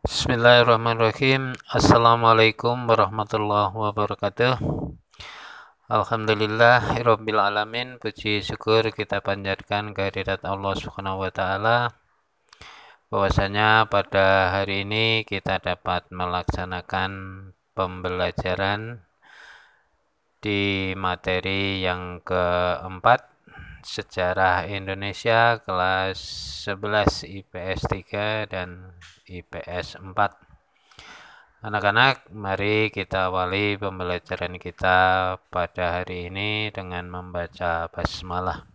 Bismillahirrahmanirrahim. Assalamualaikum warahmatullahi wabarakatuh. Alhamdulillah Rabbil Alamin Puji syukur kita panjatkan kehadirat Allah Subhanahu wa Ta'ala bahwasanya pada hari ini kita dapat melaksanakan pembelajaran di materi yang keempat Sejarah Indonesia kelas 11 IPS 3 dan IPS 4 Anak-anak, mari kita awali pembelajaran kita pada hari ini dengan membaca basmalah.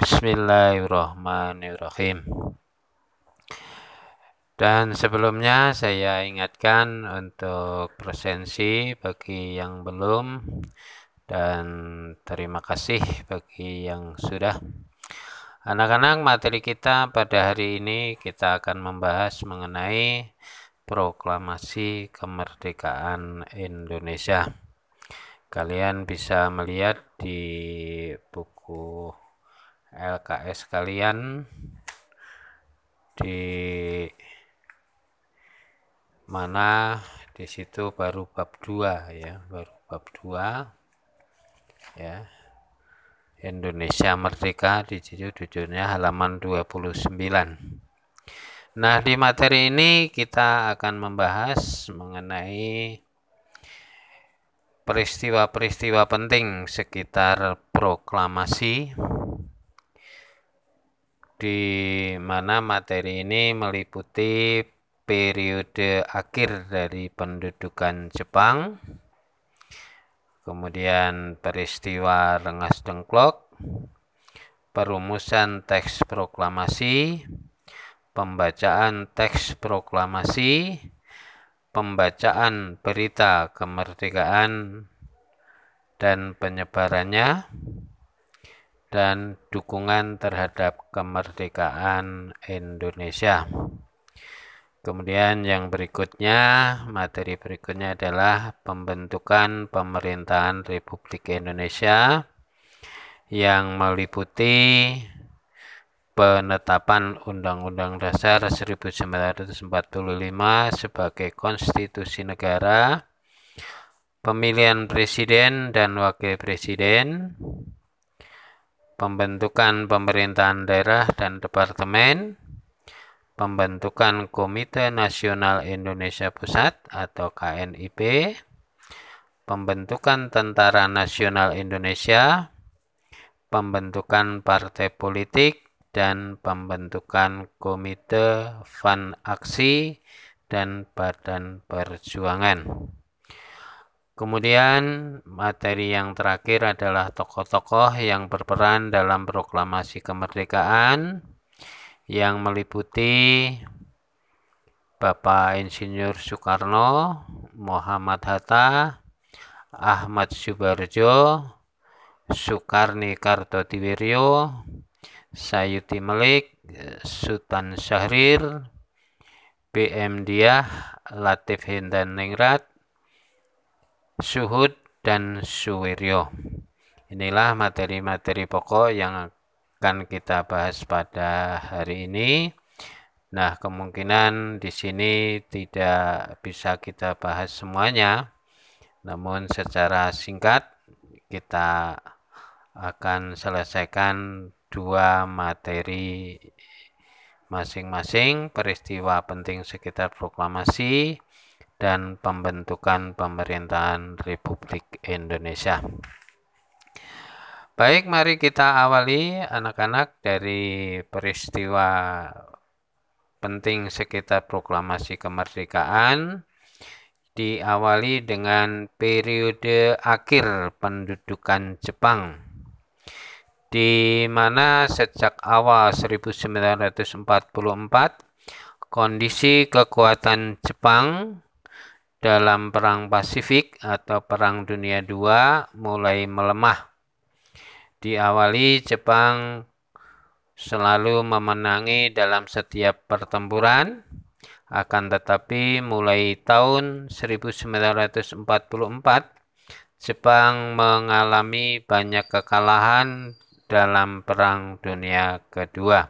Bismillahirrahmanirrahim. Dan sebelumnya saya ingatkan untuk presensi bagi yang belum dan terima kasih bagi yang sudah. Anak-anak, materi kita pada hari ini kita akan membahas mengenai proklamasi kemerdekaan Indonesia. Kalian bisa melihat di buku LKS kalian di mana di situ baru bab 2 ya, baru bab 2 ya. Indonesia Merdeka di situ judulnya halaman 29 Nah di materi ini kita akan membahas mengenai peristiwa-peristiwa penting sekitar proklamasi di mana materi ini meliputi periode akhir dari pendudukan Jepang kemudian peristiwa Rengas Dengklok, perumusan teks proklamasi, pembacaan teks proklamasi, pembacaan berita kemerdekaan dan penyebarannya, dan dukungan terhadap kemerdekaan Indonesia. Kemudian yang berikutnya, materi berikutnya adalah pembentukan pemerintahan Republik Indonesia yang meliputi penetapan Undang-Undang Dasar 1945 sebagai konstitusi negara, pemilihan presiden dan wakil presiden, pembentukan pemerintahan daerah dan departemen, pembentukan Komite Nasional Indonesia Pusat atau KNIP, pembentukan Tentara Nasional Indonesia, pembentukan partai politik, dan pembentukan Komite Fan Aksi dan Badan Perjuangan. Kemudian materi yang terakhir adalah tokoh-tokoh yang berperan dalam proklamasi kemerdekaan, yang meliputi Bapak Insinyur Soekarno, Muhammad Hatta, Ahmad Subarjo, Soekarni Kartotiwiryo, Sayuti Melik, Sultan Syahrir, BM Diah, Latif Hindan Ningrat, Suhud, dan Suwiryo. Inilah materi-materi pokok yang akan kita bahas pada hari ini. Nah, kemungkinan di sini tidak bisa kita bahas semuanya, namun secara singkat kita akan selesaikan dua materi masing-masing peristiwa penting sekitar proklamasi dan pembentukan pemerintahan Republik Indonesia. Baik, mari kita awali anak-anak dari peristiwa penting sekitar proklamasi kemerdekaan diawali dengan periode akhir pendudukan Jepang di mana sejak awal 1944 kondisi kekuatan Jepang dalam Perang Pasifik atau Perang Dunia II mulai melemah diawali Jepang selalu memenangi dalam setiap pertempuran akan tetapi mulai tahun 1944 Jepang mengalami banyak kekalahan dalam Perang Dunia Kedua.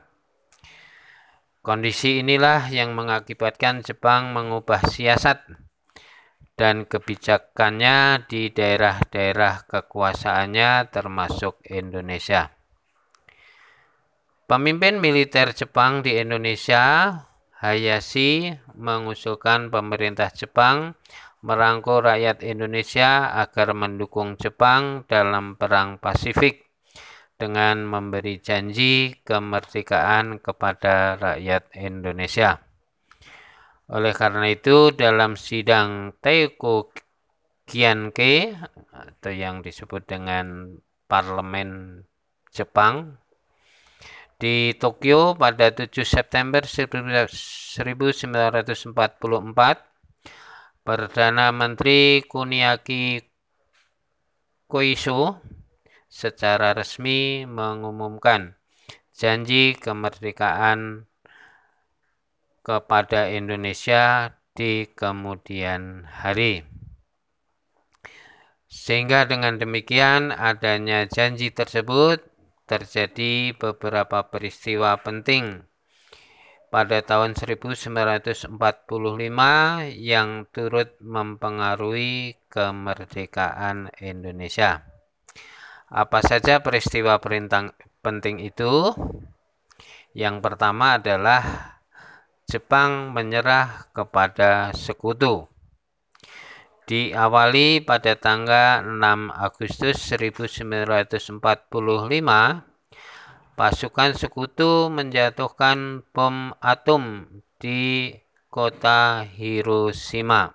Kondisi inilah yang mengakibatkan Jepang mengubah siasat dan kebijakannya di daerah-daerah kekuasaannya termasuk Indonesia. Pemimpin militer Jepang di Indonesia, Hayashi, mengusulkan pemerintah Jepang merangkul rakyat Indonesia agar mendukung Jepang dalam Perang Pasifik dengan memberi janji kemerdekaan kepada rakyat Indonesia. Oleh karena itu, dalam sidang Teiko Kianke atau yang disebut dengan Parlemen Jepang di Tokyo pada 7 September 1944, Perdana Menteri Kuniaki Koiso secara resmi mengumumkan janji kemerdekaan kepada Indonesia di kemudian hari. Sehingga dengan demikian adanya janji tersebut terjadi beberapa peristiwa penting pada tahun 1945 yang turut mempengaruhi kemerdekaan Indonesia. Apa saja peristiwa perintang penting itu? Yang pertama adalah Jepang menyerah kepada sekutu. Diawali pada tanggal 6 Agustus 1945, pasukan sekutu menjatuhkan bom atom di kota Hiroshima.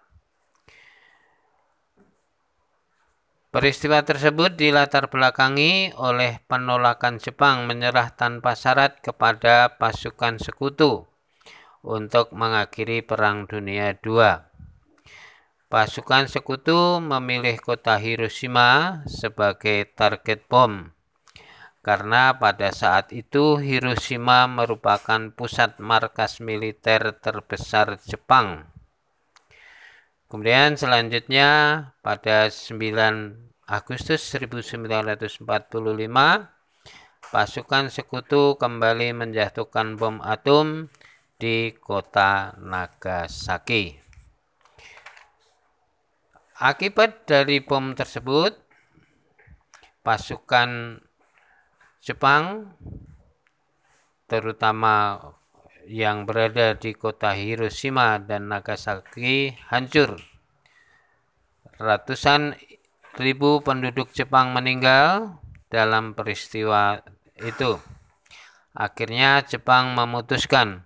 Peristiwa tersebut dilatar belakangi oleh penolakan Jepang menyerah tanpa syarat kepada pasukan sekutu untuk mengakhiri Perang Dunia II. Pasukan sekutu memilih kota Hiroshima sebagai target bom karena pada saat itu Hiroshima merupakan pusat markas militer terbesar Jepang. Kemudian selanjutnya pada 9 Agustus 1945, pasukan sekutu kembali menjatuhkan bom atom di kota Nagasaki. Akibat dari bom tersebut, pasukan Jepang, terutama yang berada di kota Hiroshima dan Nagasaki, hancur. Ratusan ribu penduduk Jepang meninggal dalam peristiwa itu. Akhirnya Jepang memutuskan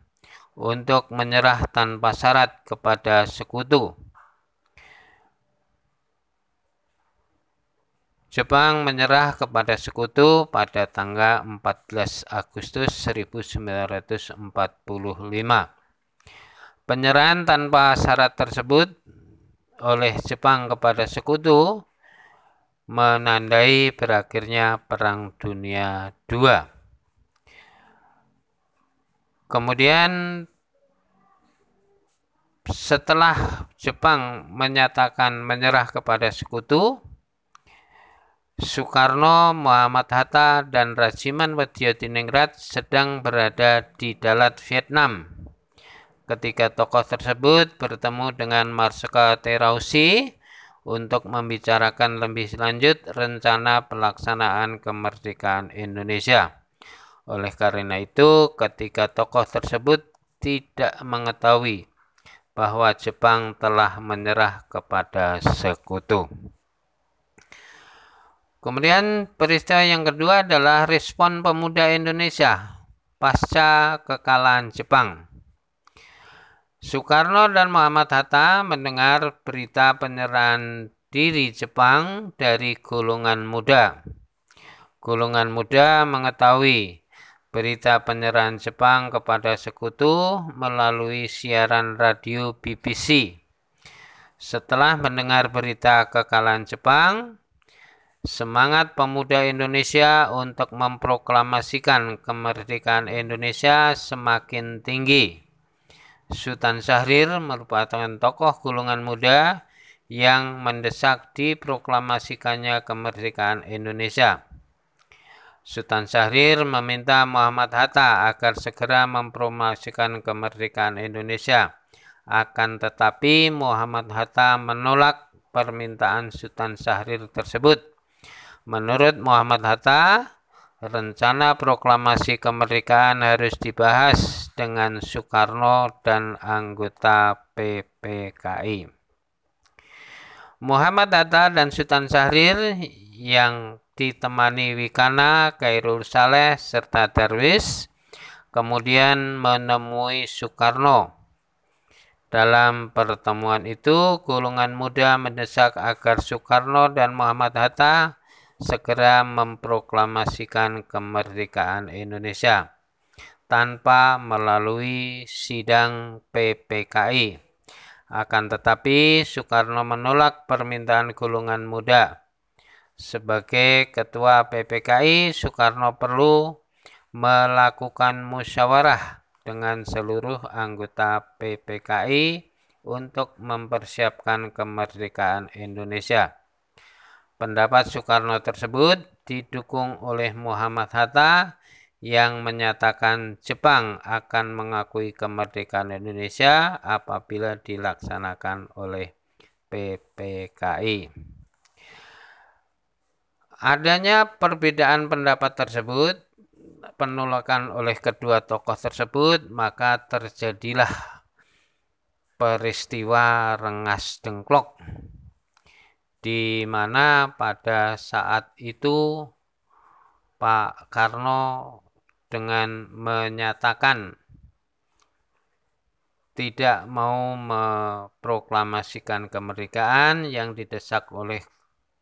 untuk menyerah tanpa syarat kepada sekutu. Jepang menyerah kepada sekutu pada tanggal 14 Agustus 1945. Penyerahan tanpa syarat tersebut oleh Jepang kepada sekutu menandai berakhirnya Perang Dunia II. Kemudian setelah Jepang menyatakan menyerah kepada sekutu, Soekarno, Muhammad Hatta, dan Rajiman Diningrat sedang berada di Dalat, Vietnam. Ketika tokoh tersebut bertemu dengan Marsikal Terauchi untuk membicarakan lebih lanjut rencana pelaksanaan kemerdekaan Indonesia. Oleh karena itu, ketika tokoh tersebut tidak mengetahui bahwa Jepang telah menyerah kepada sekutu. Kemudian peristiwa yang kedua adalah respon pemuda Indonesia pasca kekalahan Jepang. Soekarno dan Muhammad Hatta mendengar berita penyerahan diri Jepang dari golongan muda. Golongan muda mengetahui berita penyerahan Jepang kepada sekutu melalui siaran radio BBC. Setelah mendengar berita kekalahan Jepang, semangat pemuda Indonesia untuk memproklamasikan kemerdekaan Indonesia semakin tinggi. Sultan Syahrir merupakan tokoh golongan muda yang mendesak diproklamasikannya kemerdekaan Indonesia. Sultan Syahrir meminta Muhammad Hatta agar segera mempromosikan kemerdekaan Indonesia. Akan tetapi Muhammad Hatta menolak permintaan Sultan Syahrir tersebut. Menurut Muhammad Hatta, rencana proklamasi kemerdekaan harus dibahas dengan Soekarno dan anggota PPKI. Muhammad Hatta dan Sultan Syahrir yang ditemani Wikana, Kairul Saleh, serta Darwis, kemudian menemui Soekarno. Dalam pertemuan itu, golongan muda mendesak agar Soekarno dan Muhammad Hatta segera memproklamasikan kemerdekaan Indonesia tanpa melalui sidang PPKI. Akan tetapi, Soekarno menolak permintaan golongan muda sebagai ketua PPKI, Soekarno perlu melakukan musyawarah dengan seluruh anggota PPKI untuk mempersiapkan kemerdekaan Indonesia. Pendapat Soekarno tersebut didukung oleh Muhammad Hatta yang menyatakan Jepang akan mengakui kemerdekaan Indonesia apabila dilaksanakan oleh PPKI. Adanya perbedaan pendapat tersebut, penolakan oleh kedua tokoh tersebut, maka terjadilah peristiwa Rengas Dengklok di mana pada saat itu Pak Karno dengan menyatakan tidak mau memproklamasikan kemerdekaan yang didesak oleh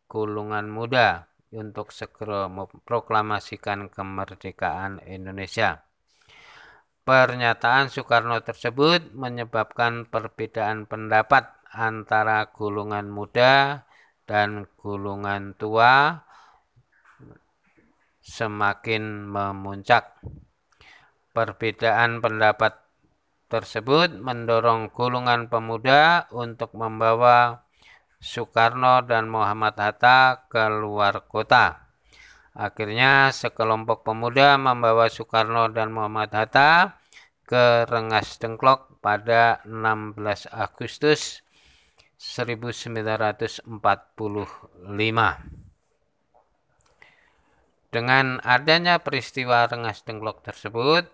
golongan muda untuk segera memproklamasikan kemerdekaan Indonesia. Pernyataan Soekarno tersebut menyebabkan perbedaan pendapat antara golongan muda dan golongan tua semakin memuncak. Perbedaan pendapat tersebut mendorong golongan pemuda untuk membawa Soekarno dan Muhammad Hatta keluar kota. Akhirnya sekelompok pemuda membawa Soekarno dan Muhammad Hatta ke Rengas Dengklok pada 16 Agustus 1945. Dengan adanya peristiwa Rengas Dengklok tersebut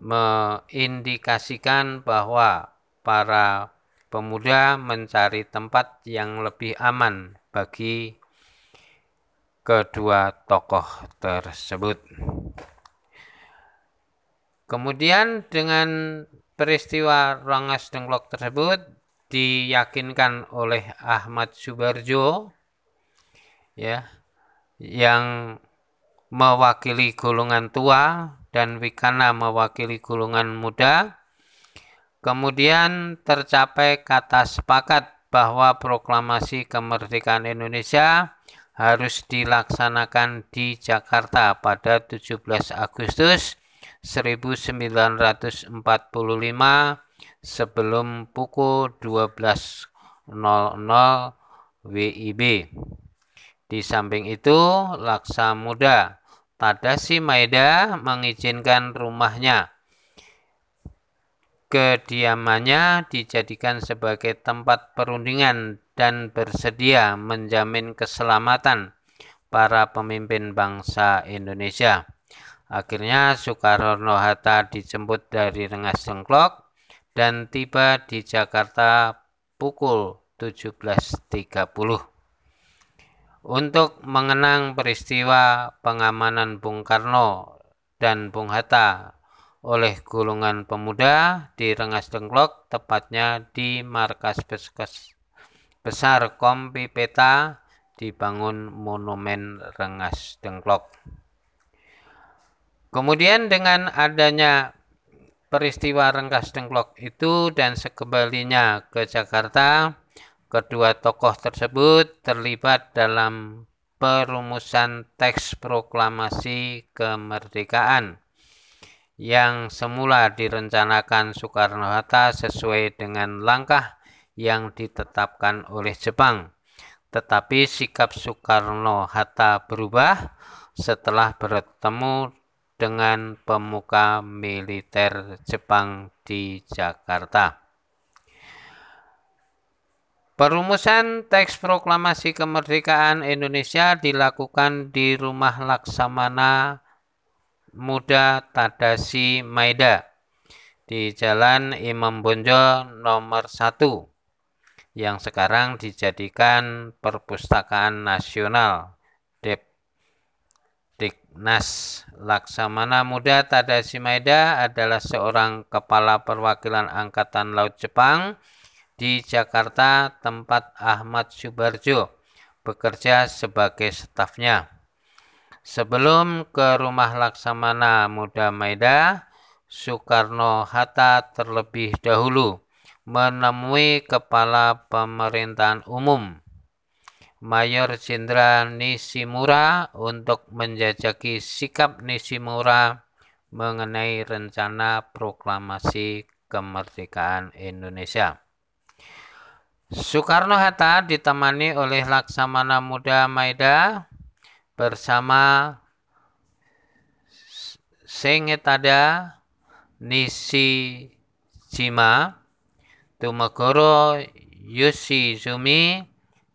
mengindikasikan bahwa para pemuda mencari tempat yang lebih aman bagi kedua tokoh tersebut. Kemudian dengan peristiwa Rangas Dengklok tersebut diyakinkan oleh Ahmad Subarjo ya yang mewakili golongan tua dan Wikana mewakili golongan muda Kemudian tercapai kata sepakat bahwa proklamasi kemerdekaan Indonesia harus dilaksanakan di Jakarta pada 17 Agustus 1945 sebelum pukul 12.00 WIB. Di samping itu, Laksa Muda Tadasi Maeda mengizinkan rumahnya Kediamannya dijadikan sebagai tempat perundingan dan bersedia menjamin keselamatan para pemimpin bangsa Indonesia. Akhirnya Soekarno-Hatta dijemput dari Rengas Dengklok dan tiba di Jakarta pukul 17.30. Untuk mengenang peristiwa pengamanan Bung Karno dan Bung Hatta oleh golongan pemuda di Rengas Dengklok, tepatnya di markas besar Kompi Peta dibangun monumen Rengas Dengklok. Kemudian dengan adanya peristiwa Rengas Dengklok itu dan sekembalinya ke Jakarta, kedua tokoh tersebut terlibat dalam perumusan teks proklamasi kemerdekaan yang semula direncanakan Soekarno-Hatta sesuai dengan langkah yang ditetapkan oleh Jepang. Tetapi sikap Soekarno-Hatta berubah setelah bertemu dengan pemuka militer Jepang di Jakarta. Perumusan teks proklamasi kemerdekaan Indonesia dilakukan di Rumah Laksamana Muda Tadashi Maeda di Jalan Imam Bonjol nomor 1 yang sekarang dijadikan Perpustakaan Nasional Diknas Laksamana Muda Tadashi Maeda adalah seorang kepala perwakilan Angkatan Laut Jepang di Jakarta tempat Ahmad Subarjo bekerja sebagai stafnya. Sebelum ke rumah Laksamana Muda Maeda, Soekarno-Hatta terlebih dahulu menemui Kepala Pemerintahan Umum Mayor Jenderal Nishimura untuk menjajaki sikap Nishimura mengenai rencana proklamasi kemerdekaan Indonesia. Soekarno-Hatta ditemani oleh Laksamana Muda Maeda bersama Sengetada Nishijima, Tumegoro Yoshizumi,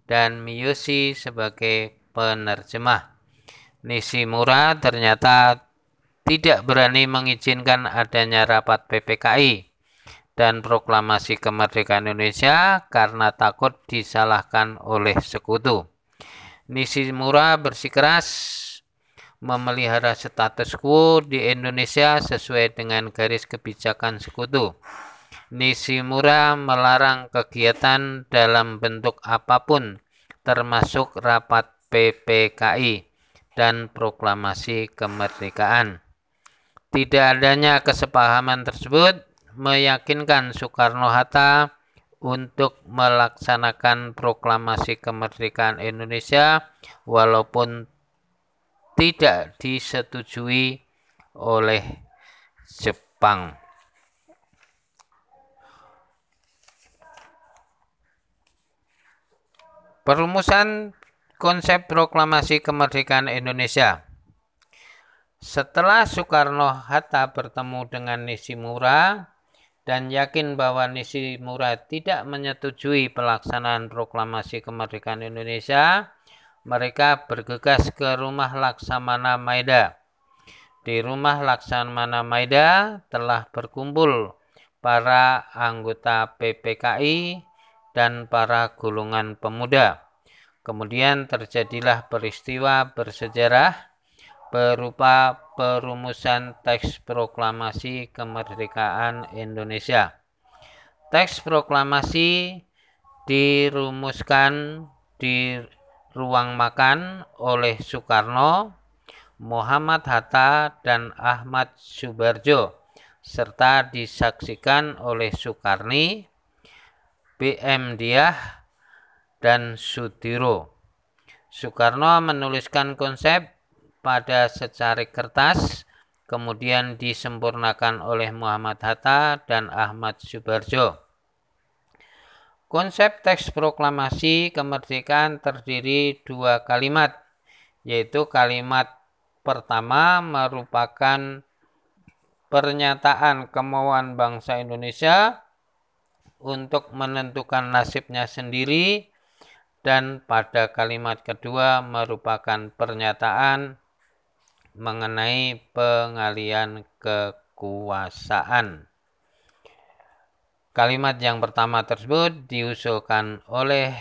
dan Miyoshi sebagai penerjemah. Nishimura ternyata tidak berani mengizinkan adanya rapat PPKI dan proklamasi kemerdekaan Indonesia karena takut disalahkan oleh sekutu. Nishimura bersikeras memelihara status quo di Indonesia sesuai dengan garis kebijakan sekutu. Nishimura melarang kegiatan dalam bentuk apa pun termasuk rapat PPKI dan proklamasi kemerdekaan. Tidak adanya kesepahaman tersebut meyakinkan Soekarno-Hatta untuk melaksanakan proklamasi kemerdekaan Indonesia walaupun tidak disetujui oleh Jepang. Perumusan konsep proklamasi kemerdekaan Indonesia. Setelah Soekarno-Hatta bertemu dengan Nishimura dan yakin bahwa Nishimura tidak menyetujui pelaksanaan proklamasi kemerdekaan Indonesia, mereka bergegas ke rumah Laksamana Maeda. Di rumah Laksamana Maeda telah berkumpul para anggota PPKI dan para golongan pemuda. Kemudian terjadilah peristiwa bersejarah berupa perumusan teks proklamasi kemerdekaan Indonesia. Teks proklamasi dirumuskan di ruang makan oleh Soekarno, Muhammad Hatta, dan Ahmad Subarjo, serta disaksikan oleh Soekarni, BM Diah, dan Sudiro. Soekarno menuliskan konsep pada secari kertas, kemudian disempurnakan oleh Muhammad Hatta dan Ahmad Subarjo. Konsep teks proklamasi kemerdekaan terdiri dua kalimat, yaitu kalimat pertama merupakan pernyataan kemauan bangsa Indonesia untuk menentukan nasibnya sendiri dan pada kalimat kedua merupakan pernyataan mengenai pengalian kekuasaan. Kalimat yang pertama tersebut diusulkan oleh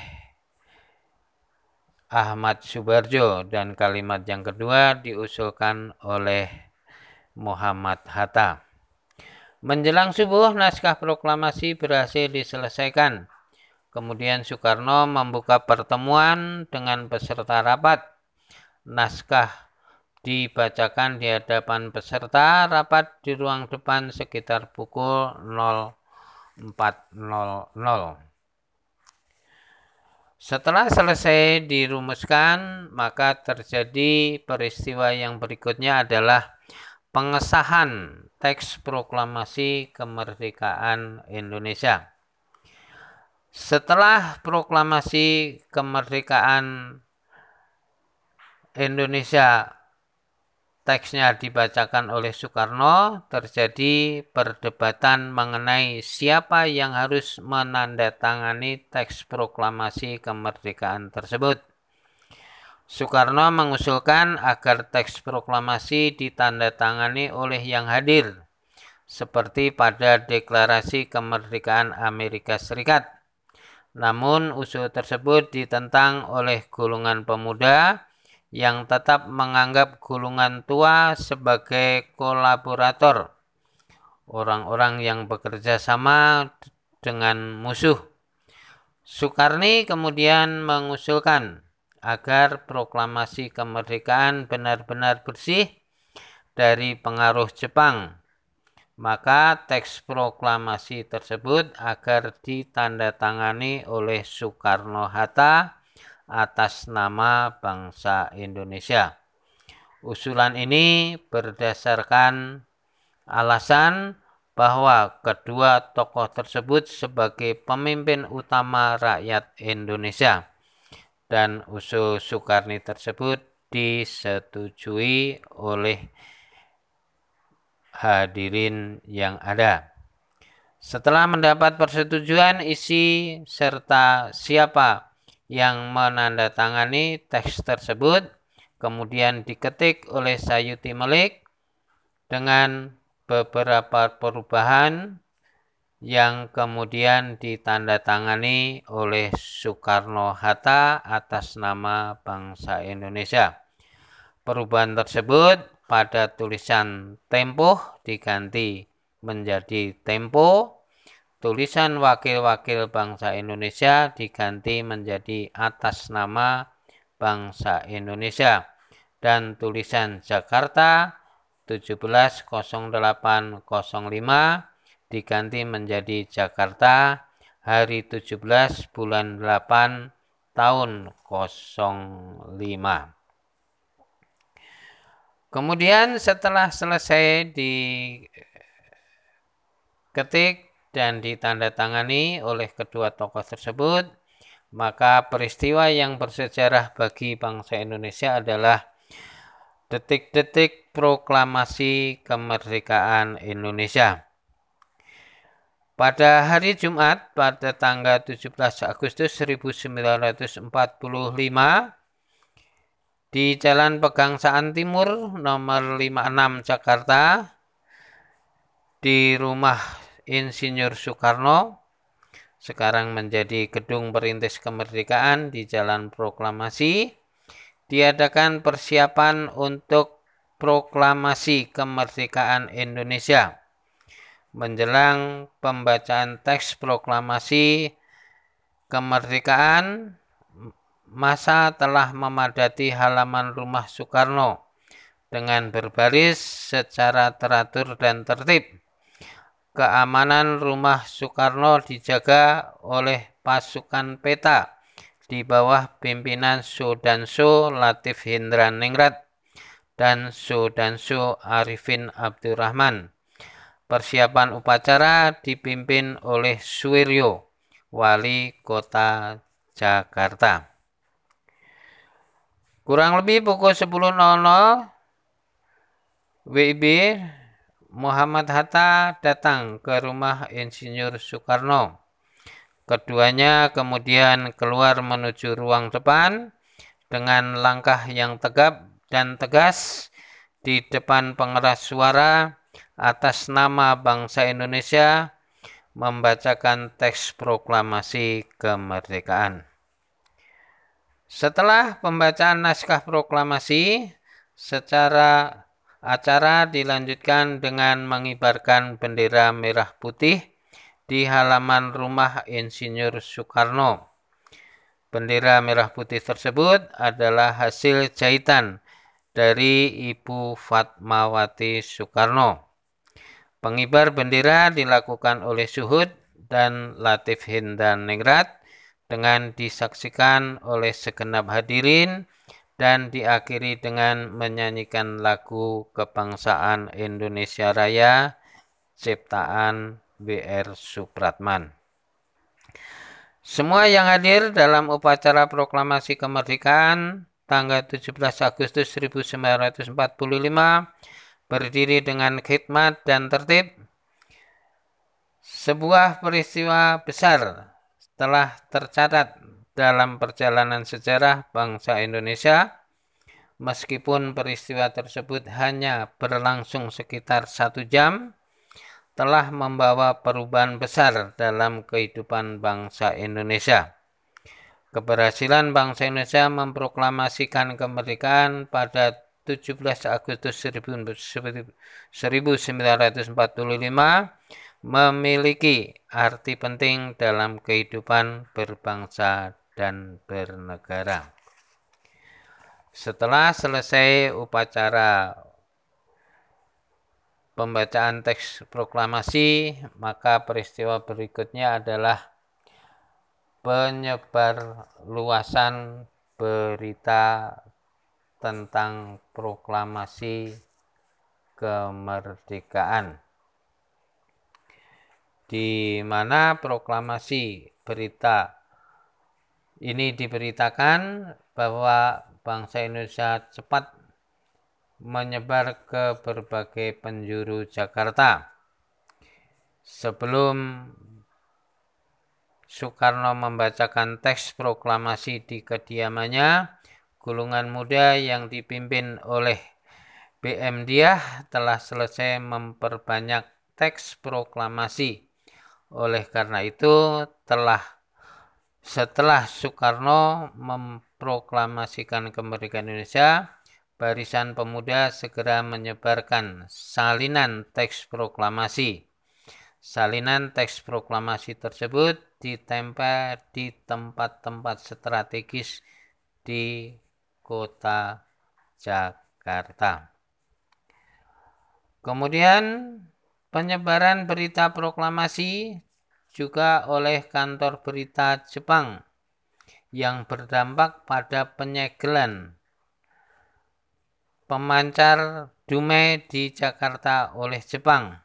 Ahmad Subarjo dan kalimat yang kedua diusulkan oleh Muhammad Hatta. Menjelang subuh, naskah proklamasi berhasil diselesaikan. Kemudian Soekarno membuka pertemuan dengan peserta rapat. Naskah dibacakan di hadapan peserta rapat di ruang depan sekitar pukul 04.00. Setelah selesai dirumuskan, maka terjadi peristiwa yang berikutnya adalah pengesahan teks proklamasi kemerdekaan Indonesia. Setelah proklamasi kemerdekaan Indonesia teksnya dibacakan oleh Soekarno, terjadi perdebatan mengenai siapa yang harus menandatangani teks proklamasi kemerdekaan tersebut. Soekarno mengusulkan agar teks proklamasi ditandatangani oleh yang hadir, seperti pada Deklarasi Kemerdekaan Amerika Serikat. Namun usul tersebut ditentang oleh golongan pemuda yang tetap menganggap gulungan tua sebagai kolaborator, orang-orang yang bekerja sama dengan musuh. Soekarni kemudian mengusulkan agar proklamasi kemerdekaan benar-benar bersih dari pengaruh Jepang. Maka teks proklamasi tersebut agar ditandatangani oleh Soekarno-Hatta atas nama bangsa Indonesia. Usulan ini berdasarkan alasan bahwa kedua tokoh tersebut sebagai pemimpin utama rakyat Indonesia dan usul Soekarni tersebut disetujui oleh hadirin yang ada. Setelah mendapat persetujuan isi serta siapa yang menandatangani teks tersebut kemudian diketik oleh Sayuti Melik dengan beberapa perubahan yang kemudian ditandatangani oleh Soekarno-Hatta atas nama bangsa Indonesia. Perubahan tersebut pada tulisan Tempo diganti menjadi Tempo tulisan wakil-wakil bangsa Indonesia diganti menjadi atas nama bangsa Indonesia dan tulisan Jakarta 170805 diganti menjadi Jakarta hari 17 bulan 8 tahun 05. Kemudian setelah selesai diketik dan ditandatangani oleh kedua tokoh tersebut, maka peristiwa yang bersejarah bagi bangsa Indonesia adalah detik-detik proklamasi kemerdekaan Indonesia. Pada hari Jumat pada tanggal 17 Agustus 1945 di Jalan Pegangsaan Timur nomor 56 Jakarta di rumah Insinyur Soekarno sekarang menjadi Gedung Perintis Kemerdekaan di Jalan Proklamasi diadakan persiapan untuk proklamasi kemerdekaan Indonesia. Menjelang pembacaan teks proklamasi kemerdekaan, masa telah memadati halaman rumah Soekarno dengan berbaris secara teratur dan tertib keamanan rumah Soekarno dijaga oleh pasukan peta di bawah pimpinan Sudanso Latif Hindra Ningrat dan Sudanso Arifin Abdurrahman. Persiapan upacara dipimpin oleh Suwiryo, wali kota Jakarta. Kurang lebih pukul 10.00 WIB Muhammad Hatta datang ke rumah Insinyur Soekarno. Keduanya kemudian keluar menuju ruang depan dengan langkah yang tegap dan tegas di depan pengeras suara atas nama bangsa Indonesia membacakan teks proklamasi kemerdekaan. Setelah pembacaan naskah proklamasi secara Acara dilanjutkan dengan mengibarkan bendera merah putih di halaman rumah Insinyur Soekarno. Bendera merah putih tersebut adalah hasil jahitan dari Ibu Fatmawati Soekarno. Pengibar bendera dilakukan oleh Suhud dan Latif Hindan Ningrat dengan disaksikan oleh segenap hadirin dan diakhiri dengan menyanyikan lagu kebangsaan Indonesia Raya ciptaan BR Supratman. Semua yang hadir dalam upacara proklamasi kemerdekaan tanggal 17 Agustus 1945 berdiri dengan khidmat dan tertib. Sebuah peristiwa besar telah tercatat dalam perjalanan sejarah bangsa Indonesia, meskipun peristiwa tersebut hanya berlangsung sekitar satu jam, telah membawa perubahan besar dalam kehidupan bangsa Indonesia. Keberhasilan bangsa Indonesia memproklamasikan kemerdekaan pada 17 Agustus 1945 memiliki arti penting dalam kehidupan berbangsa dan bernegara. Setelah selesai upacara pembacaan teks proklamasi, maka peristiwa berikutnya adalah penyebar luasan berita tentang proklamasi kemerdekaan di mana proklamasi berita ini diberitakan bahwa bangsa Indonesia cepat menyebar ke berbagai penjuru Jakarta. Sebelum Soekarno membacakan teks proklamasi di kediamannya. Gulungan muda yang dipimpin oleh BM Diah telah selesai memperbanyak teks proklamasi. Oleh karena itu, telah setelah Soekarno memproklamasikan kemerdekaan Indonesia, Barisan Pemuda segera menyebarkan salinan teks proklamasi. Salinan teks proklamasi tersebut ditempel di tempat-tempat strategis di kota Jakarta. Kemudian penyebaran berita proklamasi juga oleh kantor berita Jepang yang berdampak pada penyegelan pemancar Dumai di Jakarta oleh Jepang.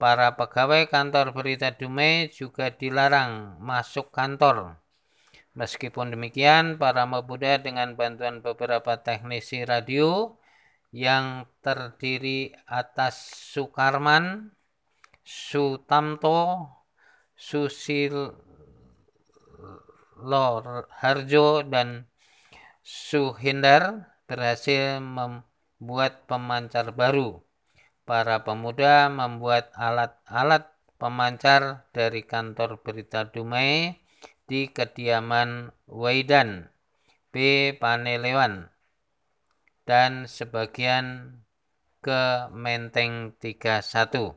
Para pegawai kantor berita Dumai juga dilarang masuk kantor. Meskipun demikian, para pemuda dengan bantuan beberapa teknisi radio yang terdiri atas Sukarman, Sutamto, Susil Harjo, dan Suhindar berhasil membuat pemancar baru para pemuda membuat alat-alat pemancar dari kantor berita Dumai di kediaman Waidan B. Panelewan dan sebagian ke Menteng 31.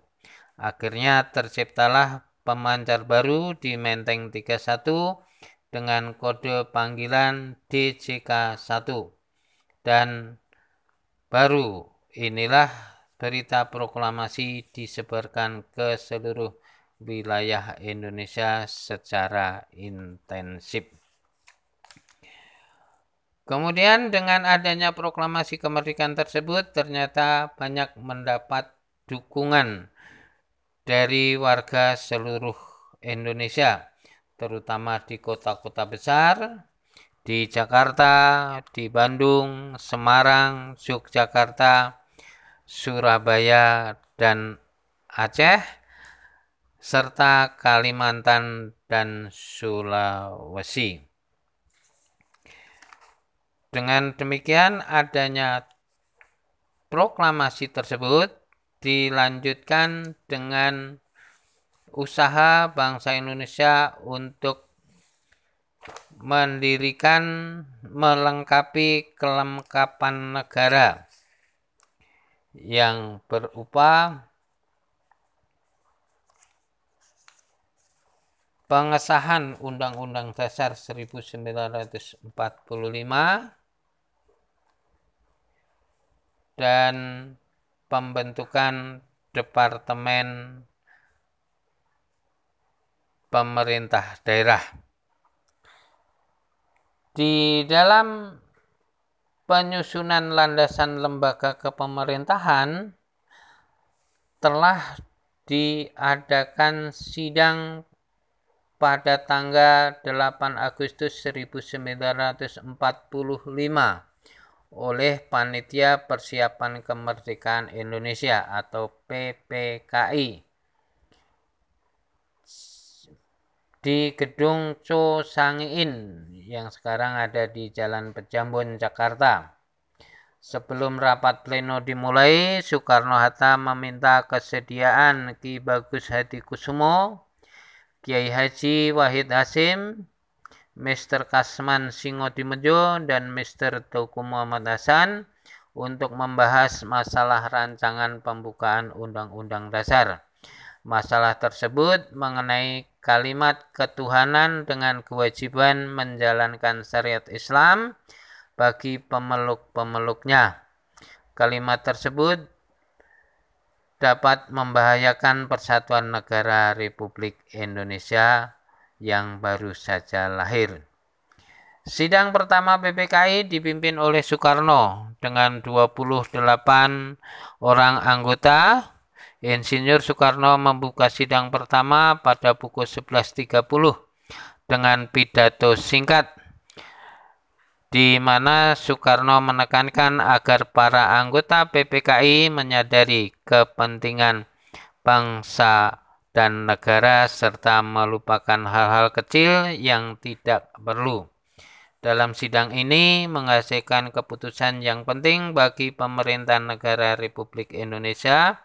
Akhirnya terciptalah pemancar baru di Menteng 31 dengan kode panggilan DJK 1 dan baru inilah berita proklamasi disebarkan ke seluruh wilayah Indonesia secara intensif. Kemudian dengan adanya proklamasi kemerdekaan tersebut ternyata banyak mendapat dukungan dari warga seluruh Indonesia, terutama di kota-kota besar, di Jakarta, di Bandung, Semarang, Yogyakarta, Surabaya, dan Aceh, serta Kalimantan dan Sulawesi. Dengan demikian, adanya proklamasi tersebut dilanjutkan dengan usaha bangsa Indonesia untuk mendirikan melengkapi kelengkapan negara yang berupa pengesahan Undang-Undang Dasar 1945 dan pembentukan Departemen Pemerintah Daerah. Di dalam penyusunan landasan lembaga kepemerintahan telah diadakan sidang pada tanggal 8 Agustus 1945 oleh Panitia Persiapan Kemerdekaan Indonesia atau PPKI di Gedung Co Sangiin yang sekarang ada di Jalan Pejambon Jakarta. Sebelum rapat pleno dimulai, Soekarno-Hatta meminta kesediaan Ki Bagus Hadi Kusumo Kiai Haji Wahid Hasim, Mr. Kasman Singotimejo, dan Mr. Tuku Muhammad Hasan untuk membahas masalah rancangan pembukaan Undang-Undang Dasar. Masalah tersebut mengenai kalimat ketuhanan dengan kewajiban menjalankan syariat Islam bagi pemeluk-pemeluknya. Kalimat tersebut dapat membahayakan persatuan negara Republik Indonesia yang baru saja lahir. Sidang pertama PPKI dipimpin oleh Soekarno dengan 28 orang anggota. Insinyur Soekarno membuka sidang pertama pada pukul 11.30 dengan pidato singkat di mana Soekarno menekankan agar para anggota PPKI menyadari kepentingan bangsa dan negara serta melupakan hal-hal kecil yang tidak perlu. Dalam sidang ini menghasilkan keputusan yang penting bagi pemerintah negara Republik Indonesia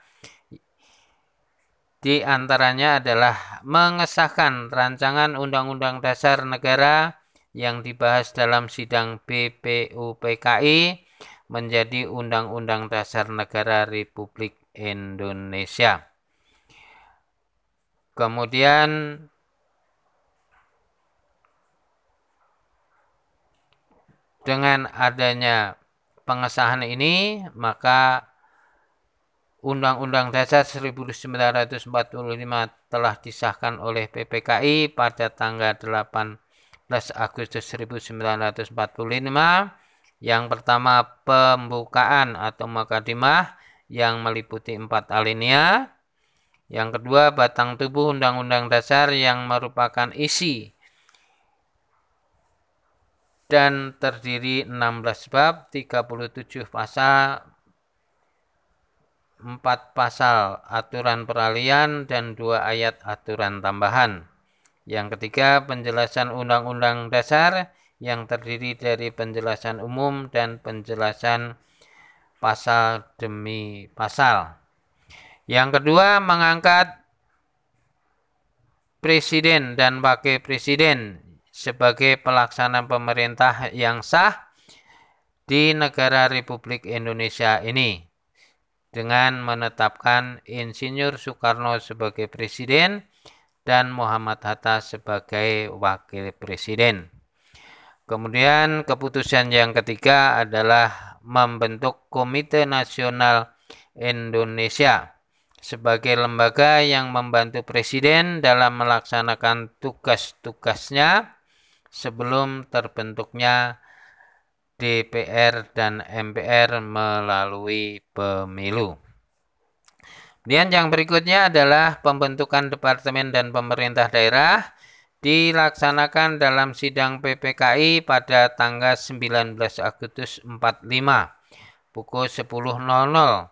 di antaranya adalah mengesahkan rancangan Undang-Undang Dasar Negara yang dibahas dalam sidang BPUPKI menjadi Undang-Undang Dasar Negara Republik Indonesia. Kemudian dengan adanya pengesahan ini maka Undang-Undang Dasar 1945 telah disahkan oleh PPKI pada tanggal 8 Agustus 1945. Yang pertama pembukaan atau makadimah yang meliputi empat alinea. Yang kedua batang tubuh Undang-Undang Dasar yang merupakan isi dan terdiri 16 bab, 37 pasal, 4 pasal aturan peralihan dan 2 ayat aturan tambahan. Yang ketiga, penjelasan Undang-Undang Dasar yang terdiri dari penjelasan umum dan penjelasan pasal demi pasal. Yang kedua, mengangkat presiden dan wakil presiden sebagai pelaksana pemerintah yang sah di negara Republik Indonesia ini dengan menetapkan Insinyur Soekarno sebagai presiden dan Muhammad Hatta sebagai wakil presiden. Kemudian keputusan yang ketiga adalah membentuk Komite Nasional Indonesia sebagai lembaga yang membantu presiden dalam melaksanakan tugas-tugasnya sebelum terbentuknya DPR dan MPR melalui pemilu. Kemudian yang berikutnya adalah pembentukan departemen dan pemerintah daerah dilaksanakan dalam sidang PPKI pada tanggal 19 Agustus 45 pukul 10.00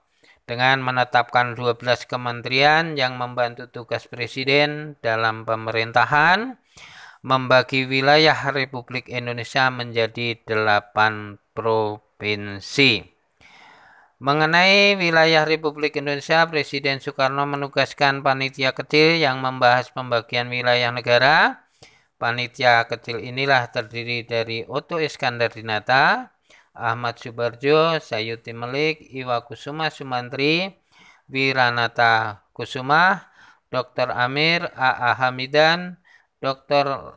dengan menetapkan 12 kementerian yang membantu tugas presiden dalam pemerintahan membagi wilayah Republik Indonesia menjadi 8 provinsi. Mengenai wilayah Republik Indonesia, Presiden Soekarno menugaskan panitia kecil yang membahas pembagian wilayah negara. Panitia kecil inilah terdiri dari Otto Iskandar Dinata, Ahmad Subarjo, Sayuti Melik, Iwa Kusuma Sumantri, Wiranata Kusuma, Dr. Amir, A.A. Hamidan, Dr.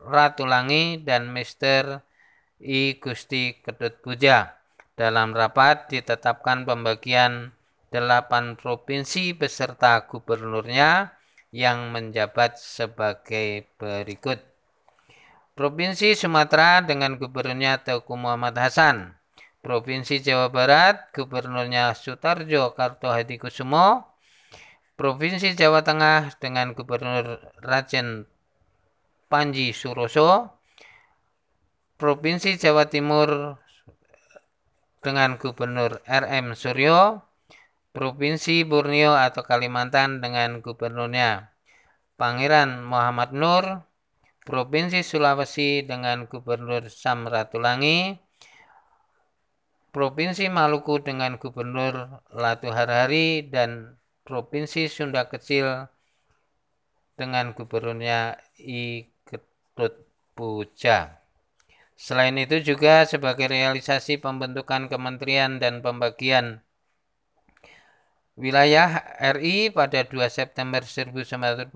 Ratulangi, dan Mr. I. Gusti Ketut Puja. Dalam rapat ditetapkan pembagian delapan provinsi beserta gubernurnya yang menjabat sebagai berikut. Provinsi Sumatera dengan gubernurnya Teguh Muhammad Hasan. Provinsi Jawa Barat, gubernurnya Sutarjo Kartohadi Kusumo. Provinsi Jawa Tengah dengan gubernur Rajen Panji Suroso, Provinsi Jawa Timur dengan Gubernur RM Suryo, Provinsi Borneo atau Kalimantan dengan gubernurnya Pangeran Muhammad Nur, Provinsi Sulawesi dengan Gubernur Samratulangi, Provinsi Maluku dengan Gubernur Latu Harhari dan Provinsi Sunda Kecil dengan gubernurnya I Ketut Puja. Selain itu juga sebagai realisasi pembentukan kementerian dan pembagian wilayah RI pada 2 September 1945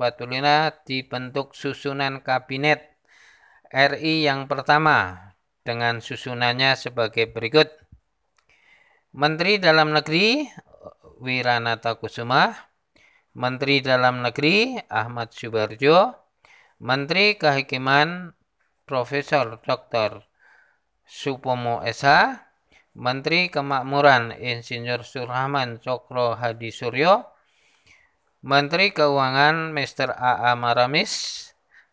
dibentuk susunan kabinet RI yang pertama dengan susunannya sebagai berikut. Menteri Dalam Negeri Wiranata Kusuma, Menteri Dalam Negeri Ahmad Subarjo, Menteri Kehakiman Profesor Dr. Supomo SH, Menteri Kemakmuran Insinyur Surahman Cokro Hadi Suryo, Menteri Keuangan Mr. A.A. Maramis,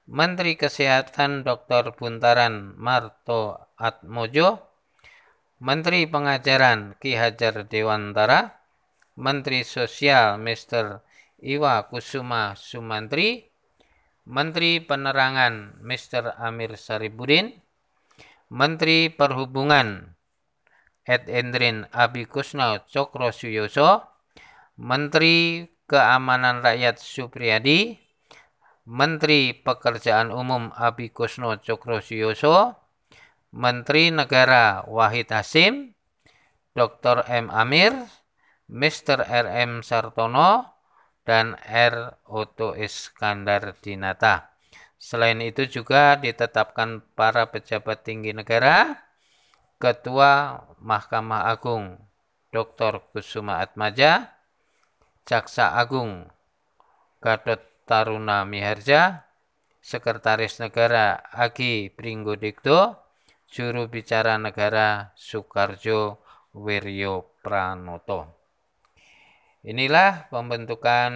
Menteri Kesehatan Dr. Buntaran Marto Atmojo, Menteri Pengajaran Ki Hajar Dewantara, Menteri Sosial Mr. Iwa Kusuma Sumantri, Menteri Penerangan Mr. Amir Saribudin, Menteri Perhubungan Ed Endrin Abikusno Cokro Suyoso, Menteri Keamanan Rakyat Supriyadi, Menteri Pekerjaan Umum Abikusno Cokro Suyoso, Menteri Negara Wahid Hasim, Dr. M. Amir, Mr. R. M. Sartono, dan R. Oto Iskandar Dinata. Selain itu juga ditetapkan para pejabat tinggi negara, Ketua Mahkamah Agung Dr. Kusuma Atmaja, Jaksa Agung Gatot Taruna Miharja, Sekretaris Negara Agi Pringgodikto, Juru Bicara Negara Soekarjo Wiryo Pranoto. Inilah pembentukan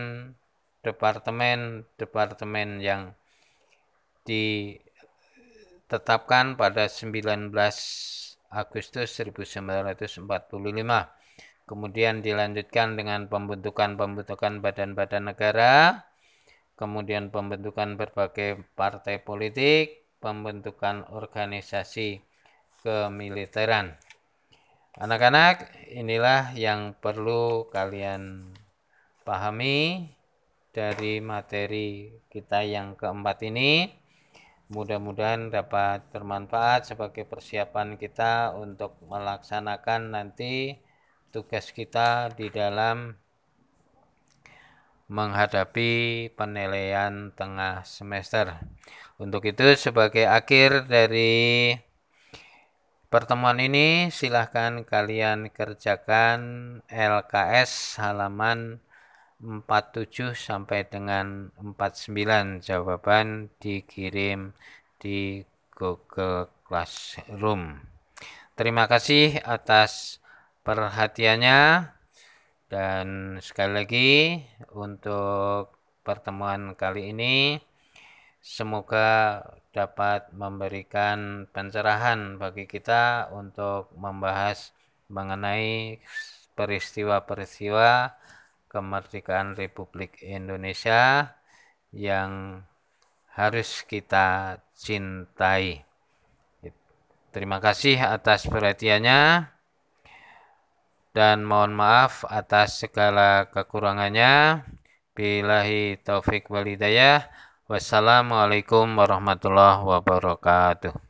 departemen-departemen yang ditetapkan pada 19 Agustus 1945. Kemudian dilanjutkan dengan pembentukan-pembentukan badan-badan negara, kemudian pembentukan berbagai partai politik, pembentukan organisasi kemiliteran. Anak-anak, inilah yang perlu kalian pahami dari materi kita yang keempat ini. Mudah-mudahan dapat bermanfaat sebagai persiapan kita untuk melaksanakan nanti tugas kita di dalam menghadapi penilaian tengah semester. Untuk itu sebagai akhir dari Pertemuan ini silahkan kalian kerjakan LKS halaman 47 sampai dengan 49 jawaban dikirim di Google Classroom. Terima kasih atas perhatiannya dan sekali lagi untuk pertemuan kali ini semoga dapat memberikan pencerahan bagi kita untuk membahas mengenai peristiwa-peristiwa kemerdekaan Republik Indonesia yang harus kita cintai. Terima kasih atas perhatiannya dan mohon maaf atas segala kekurangannya. Bilahi taufik walidayah. Wassalamualaikum warahmatullahi wabarakatuh.